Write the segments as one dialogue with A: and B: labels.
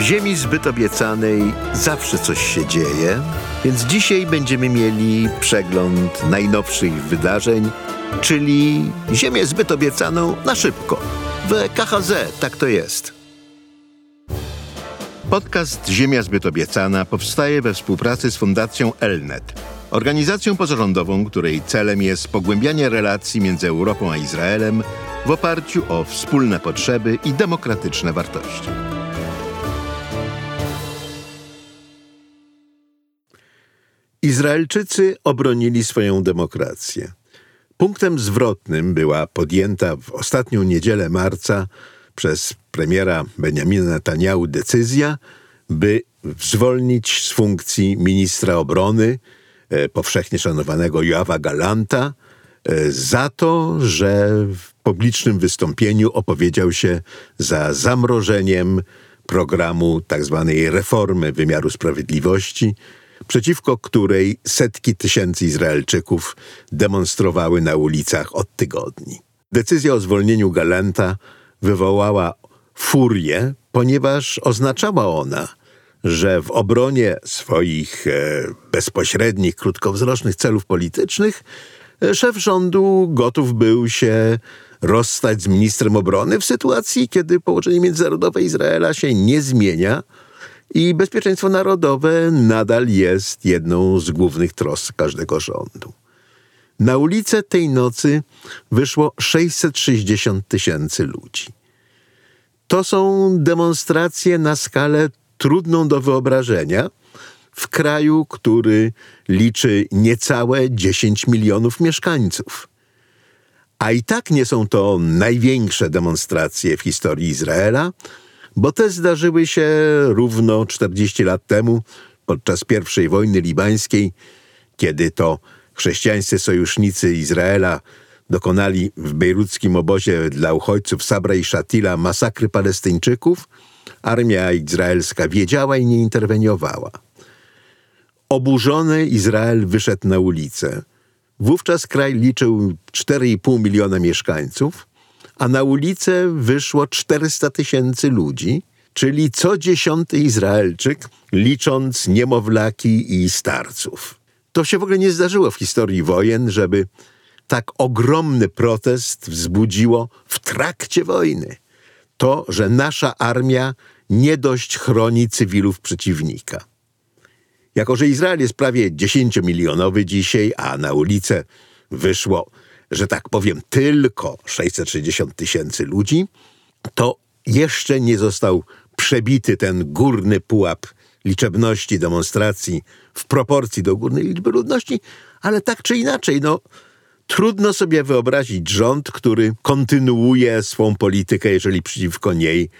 A: W ziemi zbyt obiecanej zawsze coś się dzieje, więc dzisiaj będziemy mieli przegląd najnowszych wydarzeń, czyli Ziemię zbyt obiecaną na szybko. W KHZ tak to jest. Podcast Ziemia zbyt obiecana powstaje we współpracy z Fundacją Elnet, organizacją pozarządową, której celem jest pogłębianie relacji między Europą a Izraelem w oparciu o wspólne potrzeby i demokratyczne wartości. Izraelczycy obronili swoją demokrację. Punktem zwrotnym była podjęta w ostatnią niedzielę marca przez premiera Benjamina Netanyahu decyzja, by zwolnić z funkcji ministra obrony e, powszechnie szanowanego Joawa Galanta e, za to, że w publicznym wystąpieniu opowiedział się za zamrożeniem programu tzw. Tak reformy wymiaru sprawiedliwości, przeciwko której setki tysięcy Izraelczyków demonstrowały na ulicach od tygodni. Decyzja o zwolnieniu Galanta wywołała furię, ponieważ oznaczała ona, że w obronie swoich e, bezpośrednich, krótkowzrocznych celów politycznych e, szef rządu gotów był się rozstać z ministrem obrony w sytuacji, kiedy położenie międzynarodowe Izraela się nie zmienia i bezpieczeństwo narodowe nadal jest jedną z głównych trosk każdego rządu. Na ulicę tej nocy wyszło 660 tysięcy ludzi. To są demonstracje na skalę trudną do wyobrażenia w kraju, który liczy niecałe 10 milionów mieszkańców. A i tak nie są to największe demonstracje w historii Izraela, bo te zdarzyły się równo 40 lat temu, podczas I wojny libańskiej, kiedy to chrześcijańscy sojusznicy Izraela dokonali w bejruckim obozie dla uchodźców Sabra i Shatila masakry Palestyńczyków, armia izraelska wiedziała i nie interweniowała. Oburzony Izrael wyszedł na ulicę. Wówczas kraj liczył 4,5 miliona mieszkańców, a na ulicę wyszło 400 tysięcy ludzi, czyli co dziesiąty Izraelczyk, licząc niemowlaki i starców. To się w ogóle nie zdarzyło w historii wojen, żeby tak ogromny protest wzbudziło w trakcie wojny. To, że nasza armia nie dość chroni cywilów przeciwnika. Jako, że Izrael jest prawie 10-milionowy dzisiaj, a na ulicę wyszło, że tak powiem, tylko 660 tysięcy ludzi, to jeszcze nie został przebity ten górny pułap liczebności demonstracji w proporcji do górnej liczby ludności, ale tak czy inaczej, no, trudno sobie wyobrazić rząd, który kontynuuje swą politykę, jeżeli przeciwko niej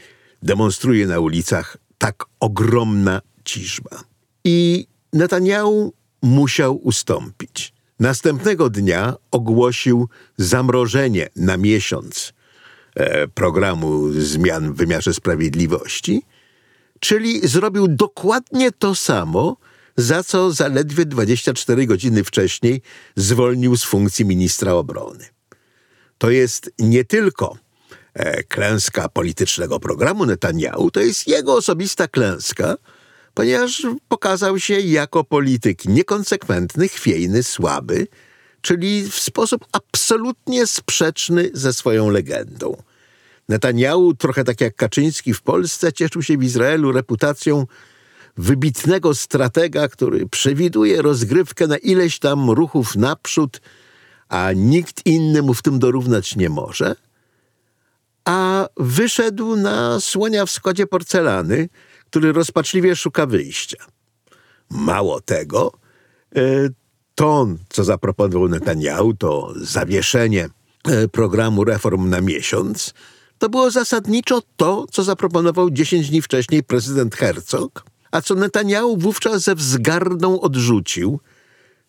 A: demonstruje na ulicach tak ogromna ciżba. I Netanyahu musiał ustąpić. Następnego dnia ogłosił zamrożenie na miesiąc e, programu zmian w wymiarze sprawiedliwości, czyli zrobił dokładnie to samo, za co zaledwie 24 godziny wcześniej zwolnił z funkcji ministra obrony. To jest nie tylko e, klęska politycznego programu Netanyahu, to jest jego osobista klęska, ponieważ pokazał się jako polityk niekonsekwentny, chwiejny, słaby, czyli w sposób absolutnie sprzeczny ze swoją legendą. Netanyahu, trochę tak jak Kaczyński w Polsce, cieszył się w Izraelu reputacją wybitnego stratega, który przewiduje rozgrywkę na ileś tam ruchów naprzód, a nikt inny mu w tym dorównać nie może. A wyszedł na słonia w składzie porcelany, który rozpaczliwie szuka wyjścia. Mało tego, e, to, co zaproponował Netanyahu, to zawieszenie e, programu reform na miesiąc, to było zasadniczo to, co zaproponował 10 dni wcześniej prezydent Herzog, a co Netanyahu wówczas ze wzgardą odrzucił.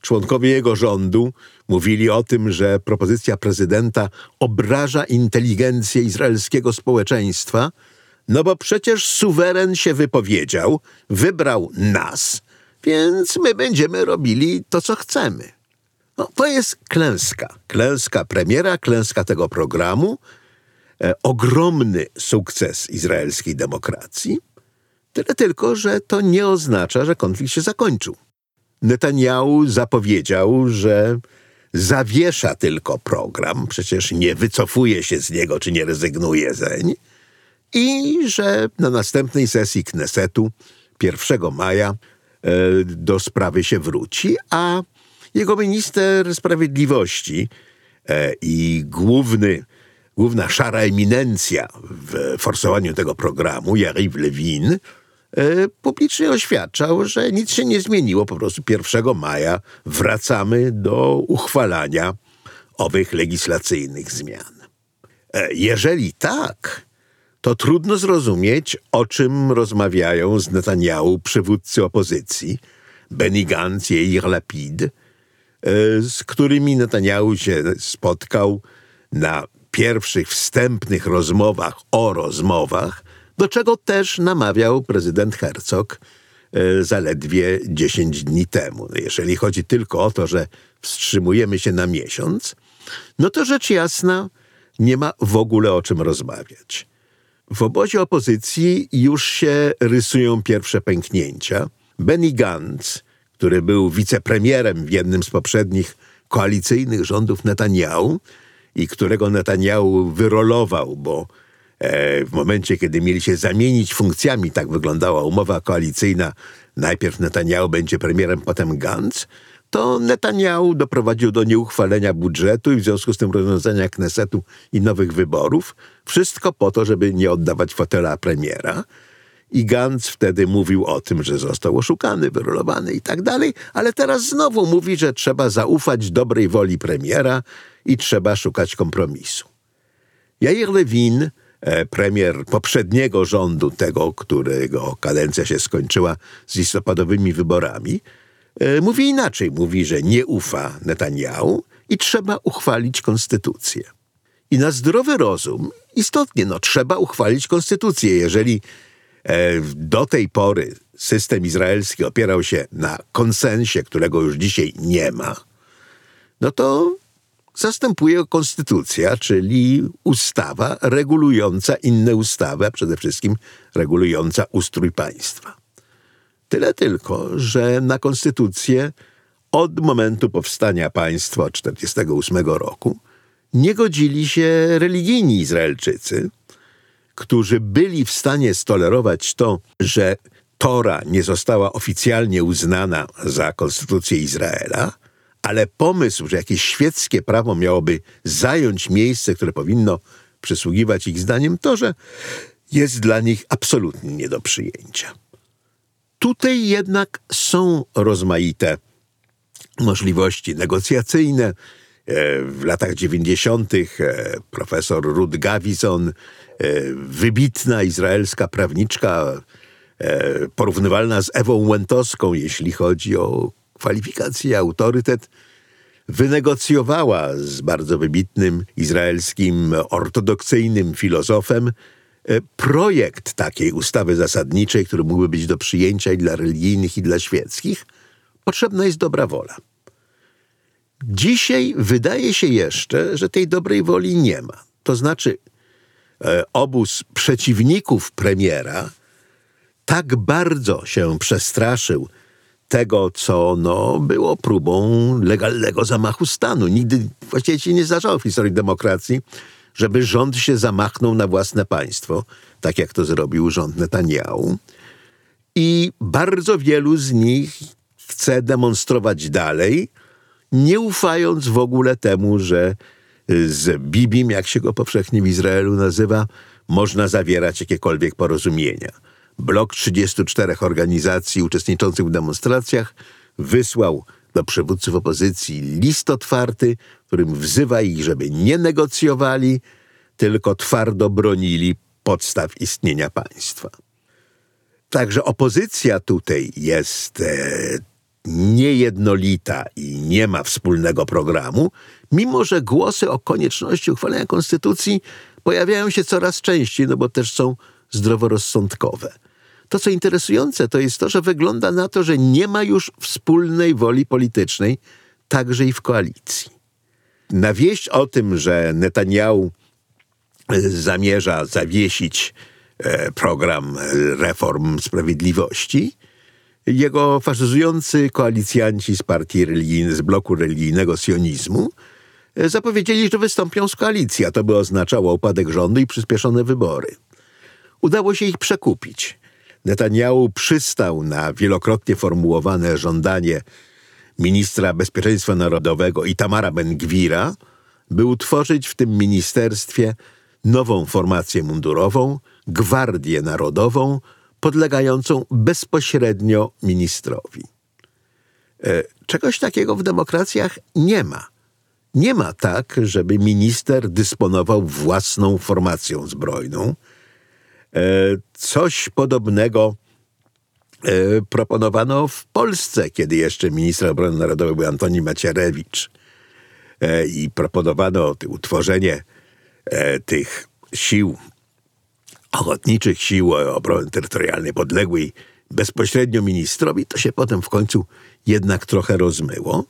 A: Członkowie jego rządu mówili o tym, że propozycja prezydenta obraża inteligencję izraelskiego społeczeństwa, no bo przecież suweren się wypowiedział, wybrał nas, więc my będziemy robili to, co chcemy. No, to jest klęska. Klęska premiera, klęska tego programu, e, ogromny sukces izraelskiej demokracji. Tyle tylko, że to nie oznacza, że konflikt się zakończył. Netanyahu zapowiedział, że zawiesza tylko program, przecież nie wycofuje się z niego czy nie rezygnuje zeń, i że na następnej sesji Knesetu 1 maja e, do sprawy się wróci, a jego minister sprawiedliwości e, i główny, główna szara eminencja w forsowaniu tego programu, Yariv Levin, E, publicznie oświadczał, że nic się nie zmieniło. Po prostu 1 maja wracamy do uchwalania owych legislacyjnych zmian. Jeżeli tak, to trudno zrozumieć, o czym rozmawiają z Netanyahu przywódcy opozycji, Benny Gantz i Yair Lapid, e, z którymi Netanyahu się spotkał na pierwszych wstępnych rozmowach o rozmowach do czego też namawiał prezydent Herzog e, zaledwie 10 dni temu. No, jeżeli chodzi tylko o to, że wstrzymujemy się na miesiąc, no to rzecz jasna nie ma w ogóle o czym rozmawiać. W obozie opozycji już się rysują pierwsze pęknięcia. Benny Gantz, który był wicepremierem w jednym z poprzednich koalicyjnych rządów Netanyahu i którego Netanyahu wyrolował, bo E, w momencie, kiedy mieli się zamienić funkcjami, tak wyglądała umowa koalicyjna, najpierw Netanyahu będzie premierem, potem Gantz, to Netanyahu doprowadził do nieuchwalenia budżetu i w związku z tym rozwiązania Knesetu i nowych wyborów. Wszystko po to, żeby nie oddawać fotela premiera. I Gantz wtedy mówił o tym, że został oszukany, wyrolowany i tak dalej, ale teraz znowu mówi, że trzeba zaufać dobrej woli premiera i trzeba szukać kompromisu. Jair Lewin E, premier poprzedniego rządu, tego, którego kadencja się skończyła z listopadowymi wyborami, mówi inaczej. Mówi, że nie ufa Netanyahu i trzeba uchwalić konstytucję. I na zdrowy rozum, istotnie, no, trzeba uchwalić konstytucję. Jeżeli e, do tej pory system izraelski opierał się na konsensie, którego już dzisiaj nie ma, no to zastępuje konstytucja, czyli ustawa regulująca inne ustawy, a przede wszystkim regulująca ustrój państwa. Tyle tylko, że na konstytucję od momentu powstania państwa od 1948 roku nie godzili się religijni Izraelczycy, którzy byli w stanie stolerować to, że Tora nie została oficjalnie uznana za konstytucję Izraela, ale pomysł, że jakieś świeckie prawo miałoby zająć miejsce, które powinno przysługiwać ich zdaniem, to, że jest dla nich absolutnie nie do przyjęcia. Tutaj jednak są rozmaite możliwości negocjacyjne. E, w latach 90. E, profesor Ruth Gavison, e, wybitna izraelska prawniczka, porównywalna z Ewą Łętowską, jeśli chodzi o kwalifikacje, autorytet, wynegocjowała z bardzo wybitnym izraelskim ortodoksyjnym filozofem projekt takiej ustawy zasadniczej, który mógłby być do przyjęcia i dla religijnych, i dla świeckich. Potrzebna jest dobra wola. Dzisiaj wydaje się jeszcze, że tej dobrej woli nie ma. To znaczy, e, obóz przeciwników premiera tak bardzo się przestraszył tego, co no, było próbą legalnego zamachu stanu. Nigdy właściwie się nie zdarzało w historii demokracji, żeby rząd się zamachnął na własne państwo, tak jak to zrobił rząd Netanyahu. I bardzo wielu z nich chce demonstrować dalej, nie ufając w ogóle temu, że z Bibim, jak się go powszechnie w Izraelu nazywa, można zawierać jakiekolwiek porozumienia blok 34 organizacji uczestniczących w demonstracjach wysłał do przywódców opozycji list otwarty, którym wzywa ich, żeby nie negocjowali, tylko twardo bronili podstaw istnienia państwa. Także opozycja tutaj jest e, niejednolita i nie ma wspólnego programu, mimo że głosy o konieczności uchwalenia konstytucji pojawiają się coraz częściej, no bo też są zdroworozsądkowe. To, co interesujące, to jest to, że wygląda na to, że nie ma już wspólnej woli politycznej, także i w koalicji. Na wieść o tym, że Netanyahu e, zamierza zawiesić e, program reform sprawiedliwości, jego faszyzujący koalicjanci z partii religijnej, z bloku religijnego sionizmu e, zapowiedzieli, że wystąpią z koalicji, a to by oznaczało upadek rządu i przyspieszone wybory. Udało się ich przekupić. Netanyahu przystał na wielokrotnie formułowane żądanie ministra bezpieczeństwa narodowego Itamara Ben-Gwira, by utworzyć w tym ministerstwie nową formację mundurową, Gwardię Narodową, podlegającą bezpośrednio ministrowi. E, czegoś takiego w demokracjach nie ma. Nie ma tak, żeby minister dysponował własną formacją zbrojną. E, coś podobnego proponowano w Polsce, kiedy jeszcze minister obrony narodowej był Antoni Macierewicz i proponowano utworzenie tych sił ochotniczych sił obrony terytorialnej podległej bezpośrednio ministrowi, to się potem w końcu jednak trochę rozmyło.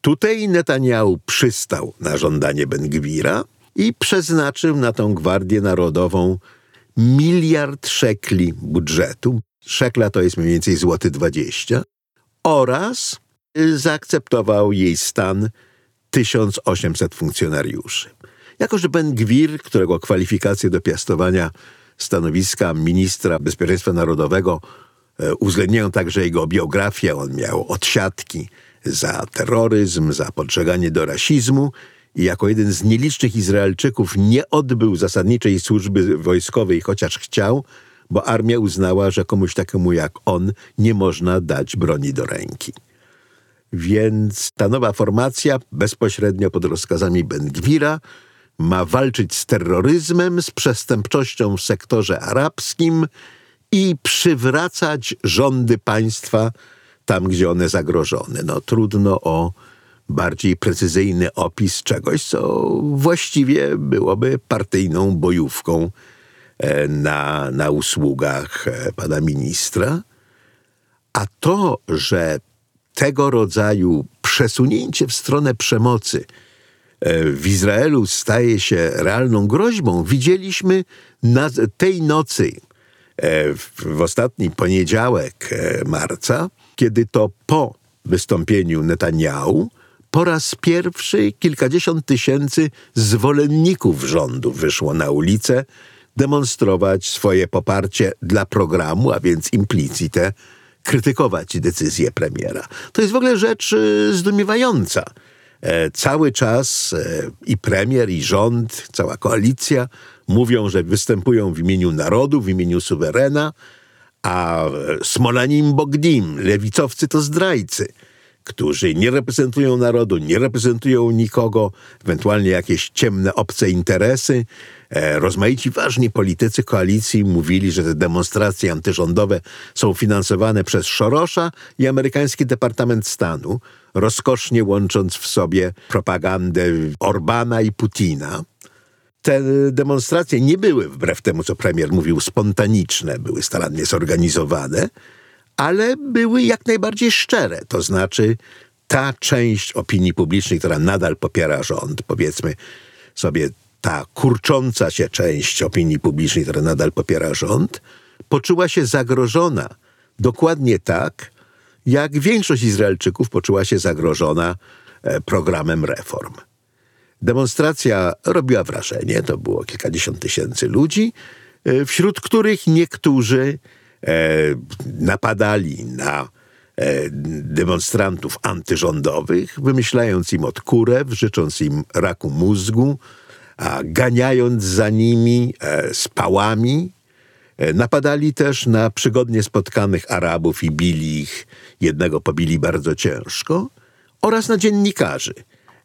A: Tutaj Netanyahu przystał na żądanie Ben-Gwira i przeznaczył na tą Gwardię Narodową miliard szekli budżetu. Szekla to jest mniej więcej złoty 20 oraz zaakceptował jej stan 1800 funkcjonariuszy. Jako, że Ben Gwir, którego kwalifikacje do piastowania stanowiska ministra bezpieczeństwa narodowego e, uwzględniają także jego biografię, on miał odsiadki za terroryzm, za podżeganie do rasizmu i jako jeden z nielicznych Izraelczyków nie odbył zasadniczej służby wojskowej, chociaż chciał, bo armia uznała, że komuś takiemu jak on nie można dać broni do ręki. Więc ta nowa formacja bezpośrednio pod rozkazami Ben-Gwira ma walczyć z terroryzmem, z przestępczością w sektorze arabskim i przywracać rządy państwa tam, gdzie one zagrożone. No trudno o bardziej precyzyjny opis czegoś, co właściwie byłoby partyjną bojówką na, na usługach e, pana ministra. A to, że tego rodzaju przesunięcie w stronę przemocy E, w Izraelu staje się realną groźbą, widzieliśmy na tej nocy, e, w ostatni poniedziałek e, marca, kiedy to po wystąpieniu Netanyahu po raz pierwszy kilkadziesiąt tysięcy zwolenników rządu wyszło na ulicę demonstrować swoje poparcie dla programu, a więc implicite krytykować decyzję premiera. To jest w ogóle rzecz zdumiewająca. E, cały czas e, i premier, i rząd, cała koalicja mówią, że występują w imieniu narodu, w imieniu suwerena, a Smolanim Bogdim, lewicowcy to zdrajcy, którzy nie reprezentują narodu, nie reprezentują nikogo, ewentualnie jakieś ciemne, obce interesy. E, rozmaici ważni politycy koalicji mówili, że te demonstracje antyrządowe są finansowane przez Szorosza i amerykański Departament Stanu rozkosznie łącząc w sobie propagandę Orbana i Putina. Te demonstracje nie były, wbrew temu co premier mówił, spontaniczne, były starannie zorganizowane, ale były jak najbardziej szczere. To znaczy, ta część opinii publicznej, która nadal popiera rząd, powiedzmy sobie, ta kurcząca się część opinii publicznej, która nadal popiera rząd, poczuła się zagrożona dokładnie tak, jak większość Izraelczyków poczuła się zagrożona e, programem reform. Demonstracja robiła wrażenie, to było kilkadziesiąt tysięcy ludzi, e, wśród których niektórzy napadali na demonstrantów antyrządowych, wymyślając im od kurew, życząc im raku mózgu, a ganiając za nimi z pałami, E, napadali też na przygodnie spotkanych Arabów i bili ich, jednego pobili bardzo ciężko, oraz na dziennikarzy.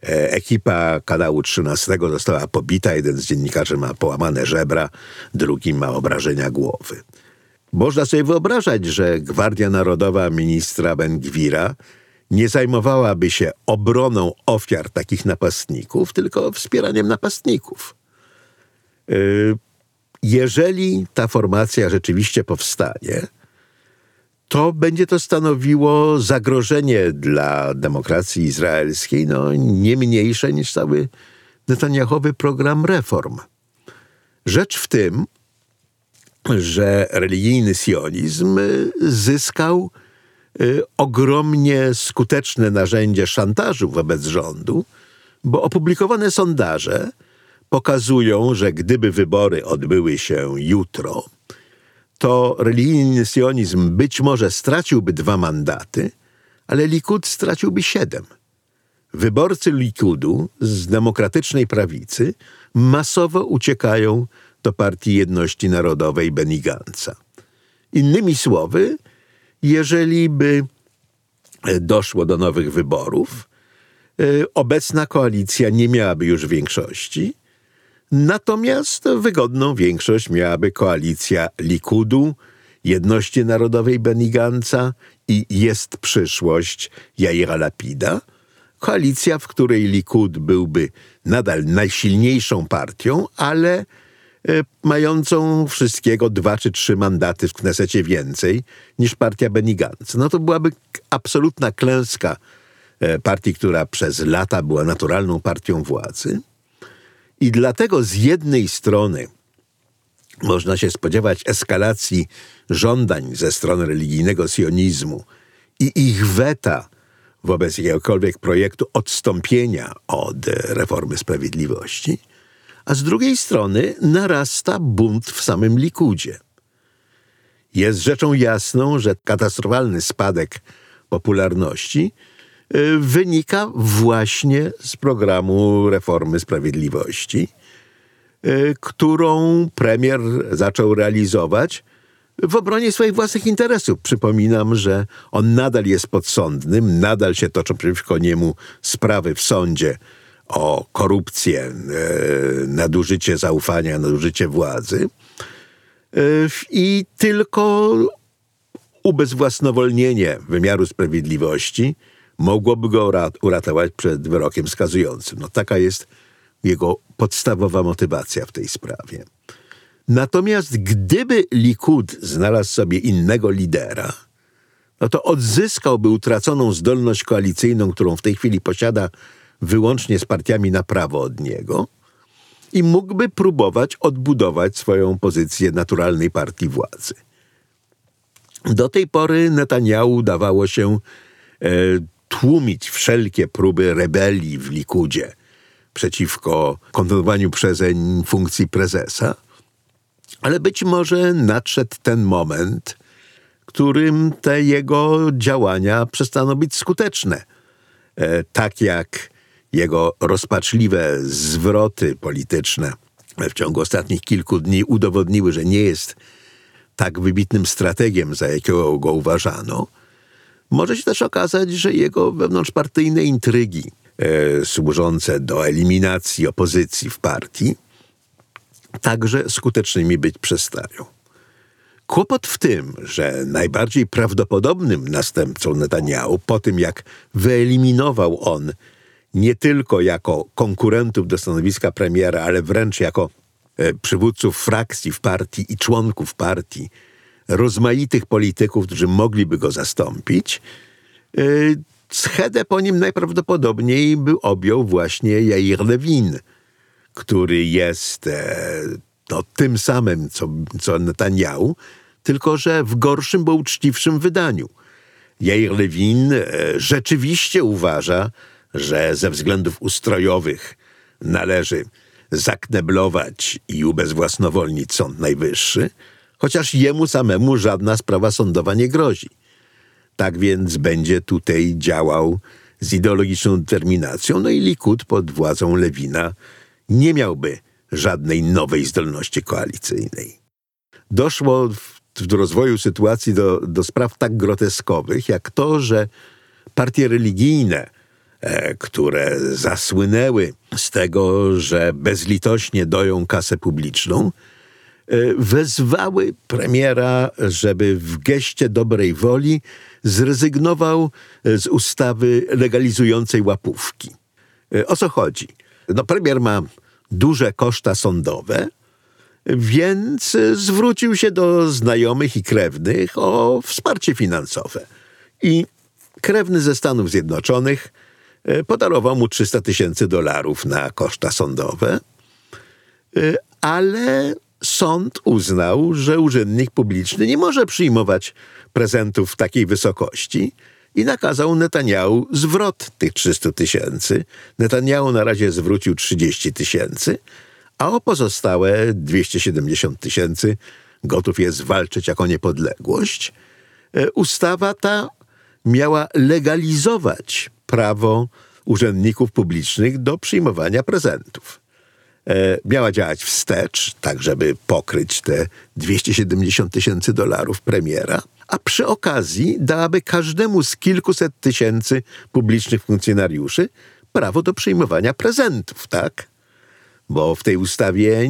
A: E, ekipa kanału 13 została pobita, jeden z dziennikarzy ma połamane żebra, drugi ma obrażenia głowy. Można sobie wyobrażać, że Gwardia Narodowa ministra Ben-Gwira nie zajmowałaby się obroną ofiar takich napastników, tylko wspieraniem napastników. E, jeżeli ta formacja rzeczywiście powstanie, to będzie to stanowiło zagrożenie dla demokracji izraelskiej, no nie mniejsze niż cały Netanyahowy program reform. Rzecz w tym, że religijny sionizm zyskał y, ogromnie skuteczne narzędzie szantażu wobec rządu, bo opublikowane sondaże pokazują, że gdyby wybory odbyły się jutro, to religijny sionizm być może straciłby dwa mandaty, ale Likud straciłby siedem. Wyborcy Likudu z demokratycznej prawicy masowo uciekają do Partii Jedności Narodowej Benny Gantza. Innymi słowy, jeżeli by doszło do nowych wyborów, e, obecna koalicja nie miałaby już większości, natomiast wygodną większość miałaby koalicja Likudu, Jedności Narodowej Benny Gantza i Jest Przyszłość Jaira Lapida – koalicja, w której Likud byłby nadal najsilniejszą partią, ale e, mającą wszystkiego dwa czy trzy mandaty w Knesecie więcej niż partia Benny. No to byłaby absolutna klęska e, partii, która przez lata była naturalną partią władzy. I dlatego z jednej strony można się spodziewać eskalacji żądań ze strony religijnego sionizmu i ich weta wobec jakiegokolwiek projektu odstąpienia od reformy sprawiedliwości, a z drugiej strony narasta bunt w samym Likudzie. Jest rzeczą jasną, że katastrofalny spadek popularności y, wynika właśnie z programu reformy sprawiedliwości, y, którą premier zaczął realizować w obronie swoich własnych interesów. Przypominam, że on nadal jest podsądnym, nadal się toczą przeciwko niemu sprawy w sądzie o korupcję, e, nadużycie zaufania, nadużycie władzy. E, I tylko ubezwłasnowolnienie wymiaru sprawiedliwości mogłoby go uratować przed wyrokiem skazującym. No taka jest jego podstawowa motywacja w tej sprawie. Natomiast gdyby Likud znalazł sobie innego lidera, no to odzyskałby utraconą zdolność koalicyjną, którą w tej chwili posiada wyłącznie z partiami na prawo od niego i mógłby próbować odbudować swoją pozycję naturalnej partii władzy. Do tej pory Netanyahu udawało się e, tłumić wszelkie próby rebelii w Likudzie przeciwko kontynuowaniu przezeń funkcji prezesa – ale być może nadszedł ten moment, którym te jego działania przestaną być skuteczne. E, tak jak jego rozpaczliwe zwroty polityczne w ciągu ostatnich kilku dni udowodniły, że nie jest tak wybitnym strategiem, za jakiego go uważano, może się też okazać, że jego wewnątrzpartyjne intrygi e, służące do eliminacji opozycji w partii także skutecznymi być przestają. Kłopot w tym, że najbardziej prawdopodobnym następcą Netanyahu, po tym jak wyeliminował on nie tylko jako konkurentów do stanowiska premiera, ale wręcz jako e, przywódców frakcji w partii i członków partii, rozmaitych polityków, którzy mogliby go zastąpić, e, schedę po nim najprawdopodobniej by objął właśnie Jair Lewin, który jest e, no, tym samym, co, co Netanyahu, tylko że w gorszym, bo uczciwszym wydaniu. Jair Lewin e, rzeczywiście uważa, że ze względów ustrojowych należy zakneblować i ubezwłasnowolnić Sąd Najwyższy, chociaż jemu samemu żadna sprawa sądowa nie grozi. Tak więc będzie tutaj działał z ideologiczną determinacją, no i Likud pod władzą Lewina nie miałby żadnej nowej zdolności koalicyjnej. Doszło w, w rozwoju sytuacji do, do spraw tak groteskowych, jak to, że partie religijne, które zasłynęły z tego, że bezlitośnie doją kasę publiczną, e, wezwały premiera, żeby w geście dobrej woli zrezygnował z ustawy legalizującej łapówki. E, o co chodzi? No, premier ma duże koszta sądowe, więc zwrócił się do znajomych i krewnych o wsparcie finansowe. I krewny ze Stanów Zjednoczonych e, podarował mu 300 tysięcy dolarów na koszta sądowe, e, ale sąd uznał, że urzędnik publiczny nie może przyjmować prezentów w takiej wysokości i nakazał Netanyahu zwrot tych 300 tysięcy. Netanyahu na razie zwrócił 30 tysięcy, a o pozostałe 270 tysięcy gotów jest walczyć jako niepodległość. E, ustawa ta miała legalizować prawo urzędników publicznych do przyjmowania prezentów. E, miała działać wstecz, tak żeby pokryć te 270 tysięcy dolarów premiera, a przy okazji dałaby każdemu z kilkuset tysięcy publicznych funkcjonariuszy prawo do przyjmowania prezentów, tak? Bo w tej ustawie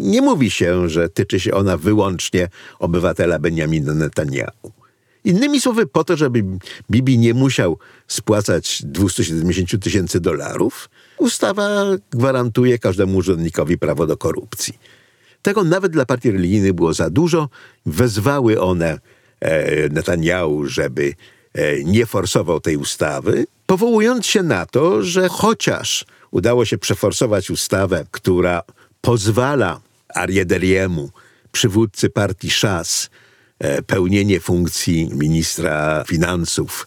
A: nie mówi się, że tyczy się ona wyłącznie obywatela Benjamina Netanyahu. Innymi słowy, po to, żeby Bibi nie musiał spłacać 270 tysięcy dolarów, ustawa gwarantuje każdemu urzędnikowi prawo do korupcji. Tego nawet dla partii religijnych było za dużo. Wezwały one e, Netanyahu, żeby e, nie forsował tej ustawy, powołując się na to, że chociaż udało się przeforsować ustawę, która pozwala Ariederiemu, przywódcy partii Szas, pełnienie funkcji ministra finansów,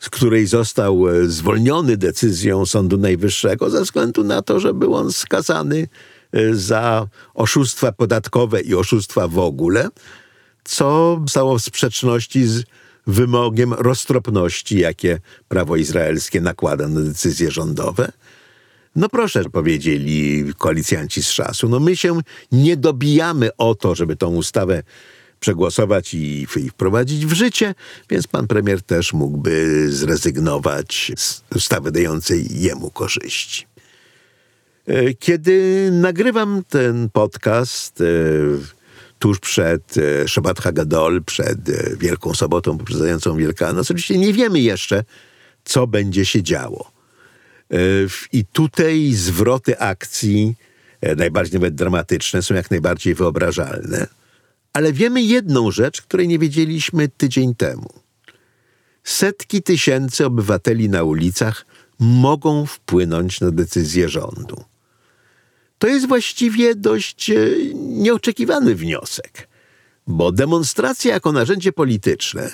A: z której został e, zwolniony decyzją Sądu Najwyższego ze względu na to, że był on skazany e, za oszustwa podatkowe i oszustwa w ogóle, co stało w sprzeczności z wymogiem roztropności, jakie prawo izraelskie nakłada na decyzje rządowe. No proszę, powiedzieli koalicjanci z szasu, no my się nie dobijamy o to, żeby tą ustawę przegłosować i, wprowadzić w życie, więc pan premier też mógłby zrezygnować z ustawy dającej jemu korzyści. E, kiedy nagrywam ten podcast e, tuż przed e, Shabbat Hagadol, przed Wielką Sobotą poprzedzającą Wielkanoc, oczywiście nie wiemy jeszcze, co będzie się działo. I tutaj zwroty akcji, najbardziej nawet dramatyczne, są jak najbardziej wyobrażalne. Ale wiemy jedną rzecz, której nie wiedzieliśmy tydzień temu. Setki tysięcy obywateli na ulicach mogą wpłynąć na decyzję rządu. To jest właściwie dość e, nieoczekiwany wniosek, bo demonstracja jako narzędzie polityczne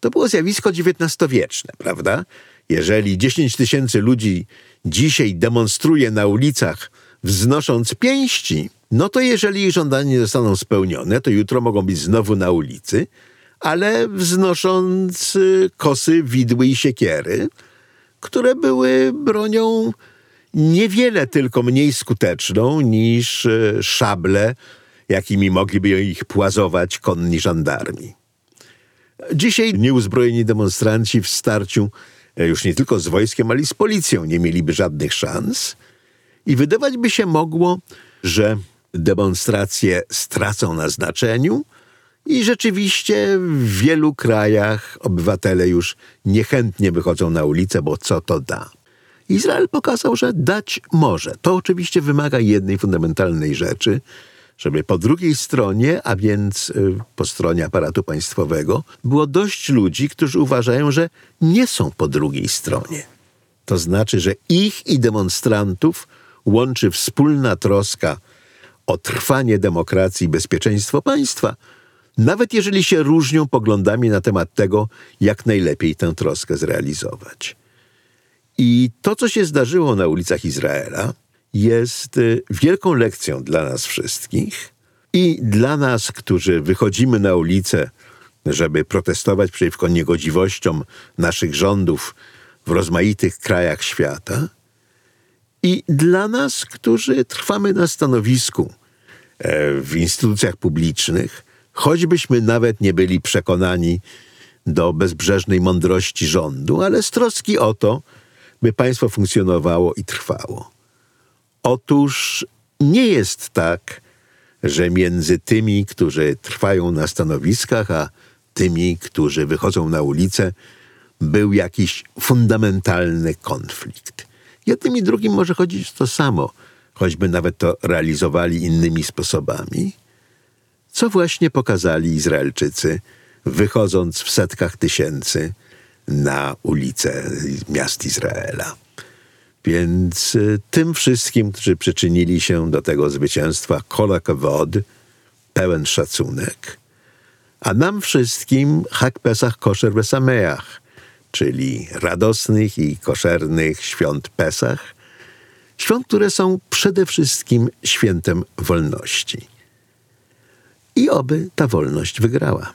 A: to było zjawisko XIX-wieczne, prawda? Jeżeli 10 tysięcy ludzi dzisiaj demonstruje na ulicach, wznosząc pięści, no to jeżeli ich żądania nie zostaną spełnione, to jutro mogą być znowu na ulicy, ale wznosząc y, kosy, widły i siekiery, które były bronią niewiele tylko mniej skuteczną niż y, szable, jakimi mogliby ich płazować konni żandarmi. Dzisiaj nieuzbrojeni demonstranci w starciu e, już nie tylko z wojskiem, ale i z policją nie mieliby żadnych szans. I wydawać by się mogło, że demonstracje stracą na znaczeniu i rzeczywiście w wielu krajach obywatele już niechętnie wychodzą na ulicę, bo co to da? Izrael pokazał, że dać może. To oczywiście wymaga jednej fundamentalnej rzeczy, żeby po drugiej stronie, a więc y, po stronie aparatu państwowego, było dość ludzi, którzy uważają, że nie są po drugiej stronie. To znaczy, że ich i demonstrantów łączy wspólna troska o trwanie demokracji i bezpieczeństwo państwa, nawet jeżeli się różnią poglądami na temat tego, jak najlepiej tę troskę zrealizować. I to, co się zdarzyło na ulicach Izraela, jest y, wielką lekcją dla nas wszystkich i dla nas, którzy wychodzimy na ulicę, żeby protestować przeciwko niegodziwościom naszych rządów w rozmaitych krajach świata, i dla nas, którzy trwamy na stanowisku w instytucjach publicznych, choćbyśmy nawet nie byli przekonani do bezbrzeżnej mądrości rządu, ale z troski o to, by państwo funkcjonowało i trwało. Otóż nie jest tak, że między tymi, którzy trwają na stanowiskach, a tymi, którzy wychodzą na ulicę, był jakiś fundamentalny konflikt. Jednym i drugim może chodzić to samo, choćby nawet to realizowali innymi sposobami. Co właśnie pokazali Izraelczycy, wychodząc w setkach tysięcy na ulice miast Izraela. Więc y, tym wszystkim, którzy przyczynili się do tego zwycięstwa, kolak wod, pełen szacunek, a nam wszystkim Hak Pesach Kosher Besameach, czyli radosnych i koszernych świąt Pesach, świąt, które są przede wszystkim świętem wolności. I oby ta wolność wygrała.